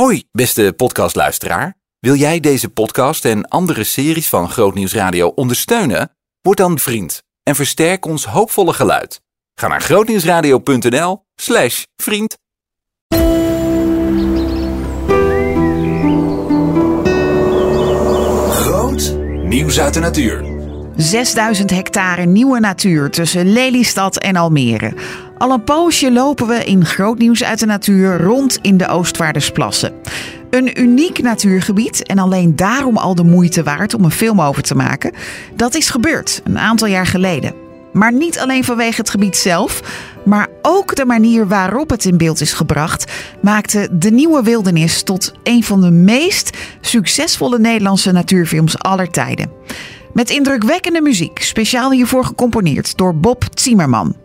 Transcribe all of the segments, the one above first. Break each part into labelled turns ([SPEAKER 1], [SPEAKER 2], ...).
[SPEAKER 1] Hoi, beste podcastluisteraar. Wil jij deze podcast en andere series van Grootnieuws Radio ondersteunen? Word dan vriend en versterk ons hoopvolle geluid. Ga naar grootnieuwsradio.nl slash vriend. Groot nieuws uit de natuur.
[SPEAKER 2] 6000 hectare nieuwe natuur tussen Lelystad en Almere. Al een poosje lopen we in groot nieuws uit de natuur rond in de Oostvaardersplassen. Een uniek natuurgebied en alleen daarom al de moeite waard om een film over te maken. Dat is gebeurd een aantal jaar geleden. Maar niet alleen vanwege het gebied zelf, maar ook de manier waarop het in beeld is gebracht, maakte De Nieuwe Wildernis tot een van de meest succesvolle Nederlandse natuurfilms aller tijden. Met indrukwekkende muziek, speciaal hiervoor gecomponeerd door Bob Zimmerman.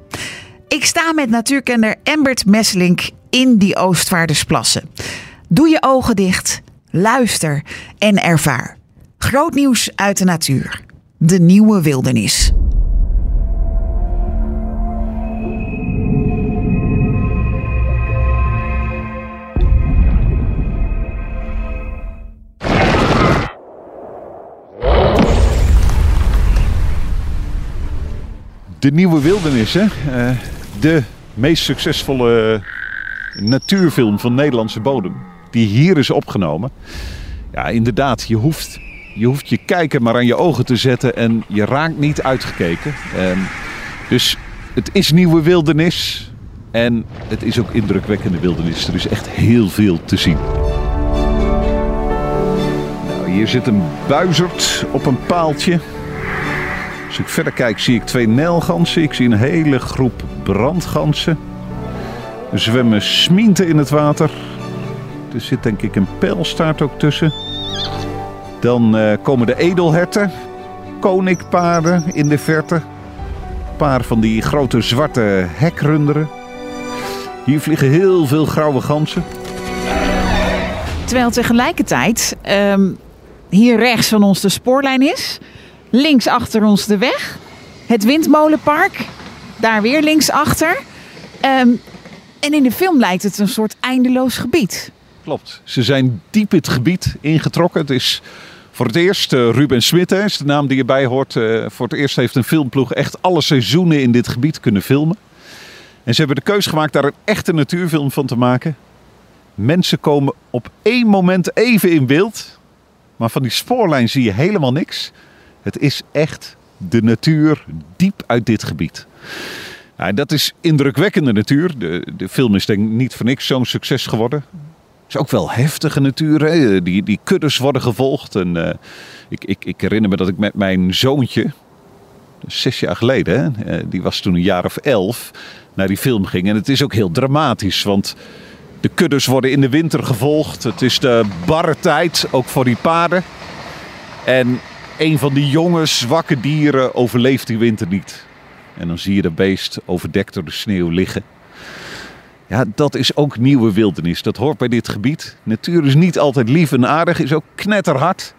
[SPEAKER 2] Ik sta met natuurkenner Embert Messelink in die Oostvaardersplassen. Doe je ogen dicht, luister en ervaar. Groot nieuws uit de natuur. De nieuwe wildernis.
[SPEAKER 3] De Nieuwe Wildernis, hè? Eh, de meest succesvolle natuurfilm van Nederlandse bodem. Die hier is opgenomen. Ja, inderdaad, je hoeft, je hoeft je kijker maar aan je ogen te zetten en je raakt niet uitgekeken. Ehm, dus het is Nieuwe Wildernis. En het is ook indrukwekkende wildernis. Er is echt heel veel te zien. Nou, hier zit een buizerd op een paaltje. Als ik verder kijk zie ik twee nijlganzen. Ik zie een hele groep brandganzen. Er zwemmen smienten in het water. Er zit denk ik een pijlstaart ook tussen. Dan eh, komen de edelherten. Koninkpaarden in de verte. Een paar van die grote zwarte hekrunderen. Hier vliegen heel veel grauwe ganzen.
[SPEAKER 2] Terwijl tegelijkertijd ehm, hier rechts van ons de spoorlijn is. Links achter ons de weg. Het windmolenpark. Daar weer links achter. Ehm, en in de film lijkt het een soort eindeloos gebied.
[SPEAKER 3] Klopt. Ze zijn diep het gebied ingetrokken. Het is voor het eerst uh, Ruben Smit, hè, is de naam die erbij hoort. Uh, voor het eerst heeft een filmploeg echt alle seizoenen in dit gebied kunnen filmen. En ze hebben de keuze gemaakt daar een echte natuurfilm van te maken. Mensen komen op één moment even in beeld. Maar van die spoorlijn zie je helemaal niks. Het is echt de natuur diep uit dit gebied. Nou, dat is indrukwekkende natuur. De, de film is denk ik niet voor niks zo'n succes geworden. Het is ook wel heftige natuur. Hè? Die, die kuddes worden gevolgd. En, uh, ik, ik, ik herinner me dat ik met mijn zoontje, zes jaar geleden, hè, die was toen een jaar of elf, naar die film ging. En het is ook heel dramatisch, want de kuddes worden in de winter gevolgd. Het is de barre tijd, ook voor die paarden. En een van die jonge, zwakke dieren overleeft die winter niet. En dan zie je dat beest overdekt door de sneeuw liggen. Ja, dat is ook nieuwe wildernis. Dat hoort bij dit gebied. Natuur is niet altijd lief en aardig, is ook knetterhard.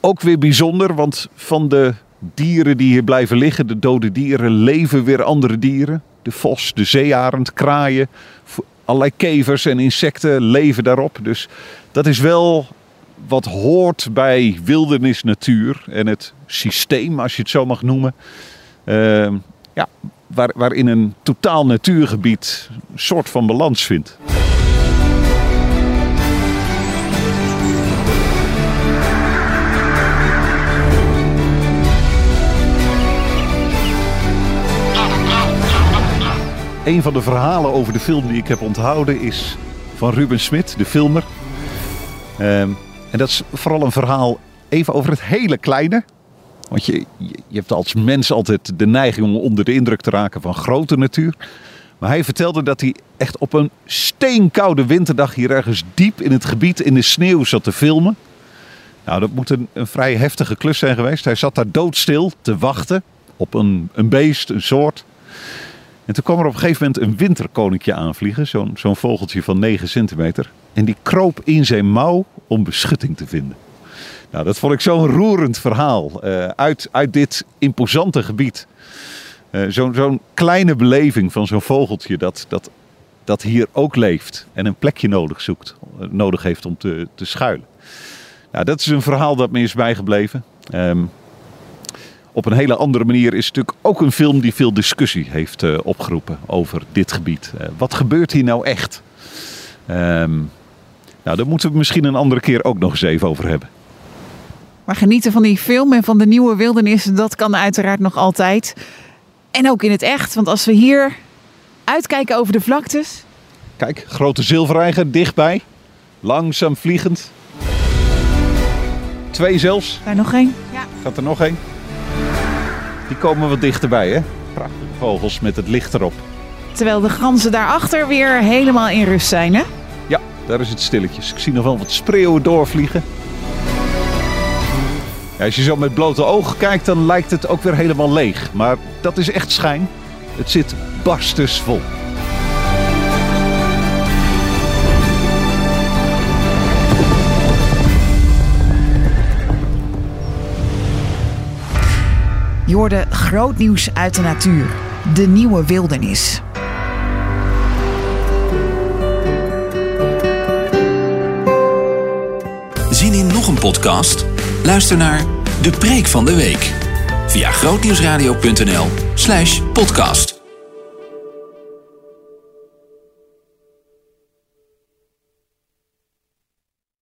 [SPEAKER 3] Ook weer bijzonder, want van de dieren die hier blijven liggen, de dode dieren, leven weer andere dieren. De vos, de zeearend, kraaien, allerlei kevers en insecten leven daarop. Dus dat is wel wat hoort bij wildernis natuur en het systeem, als je het zo mag noemen. Uh, ja, waar, waarin een totaal natuurgebied een soort van balans vindt. Een van de verhalen over de film die ik heb onthouden is van Ruben Smit, de filmer. Uh, en dat is vooral een verhaal even over het hele kleine. Want je, je hebt als mens altijd de neiging om onder de indruk te raken van grote natuur. Maar hij vertelde dat hij echt op een steenkoude winterdag hier ergens diep in het gebied in de sneeuw zat te filmen. Nou, dat moet een, een vrij heftige klus zijn geweest. Hij zat daar doodstil te wachten op een, een beest, een soort. En toen kwam er op een gegeven moment een winterkoninkje aanvliegen. Zo'n zo'n vogeltje van 9 centimeter. En die kroop in zijn mouw om beschutting te vinden. Nou, dat vond ik zo'n roerend verhaal uh, uit, uit dit imposante gebied. Uh, zo'n kleine beleving van zo'n vogeltje dat, dat, dat hier ook leeft en een plekje nodig zoekt. nodig heeft om te, te schuilen. Nou, dat is een verhaal dat me is bijgebleven. Um, op een hele andere manier is het natuurlijk ook een film die veel discussie heeft uh, opgeroepen over dit gebied. Wat gebeurt hier nou echt? Um, nou, daar moeten we misschien een andere keer ook nog eens even over hebben.
[SPEAKER 2] Maar genieten van die film en van de nieuwe wildernis, dat kan uiteraard nog altijd. En ook in het echt, want als we hier uitkijken over de vlaktes.
[SPEAKER 3] Kijk, grote zilvereiger dichtbij. Langzaam vliegend. Twee zelfs.
[SPEAKER 2] Daar nog één. Ja.
[SPEAKER 3] Gaat er nog één? Die komen wat dichterbij, hè? Prachtige vogels met het licht erop.
[SPEAKER 2] Terwijl de ganzen daarachter weer helemaal in rust zijn, hè?
[SPEAKER 3] Daar is het stilletjes. Ik zie nog wel wat spreeuwen doorvliegen. Ja, als je zo met blote ogen kijkt, dan lijkt het ook weer helemaal leeg. Maar dat is echt schijn. Het zit barstensvol.
[SPEAKER 2] Je hoorde groot nieuws uit de natuur. De nieuwe wildernis.
[SPEAKER 1] Zien in nog een podcast? Luister naar De Preek van de Week via grootnieuwsradio.nl/podcast.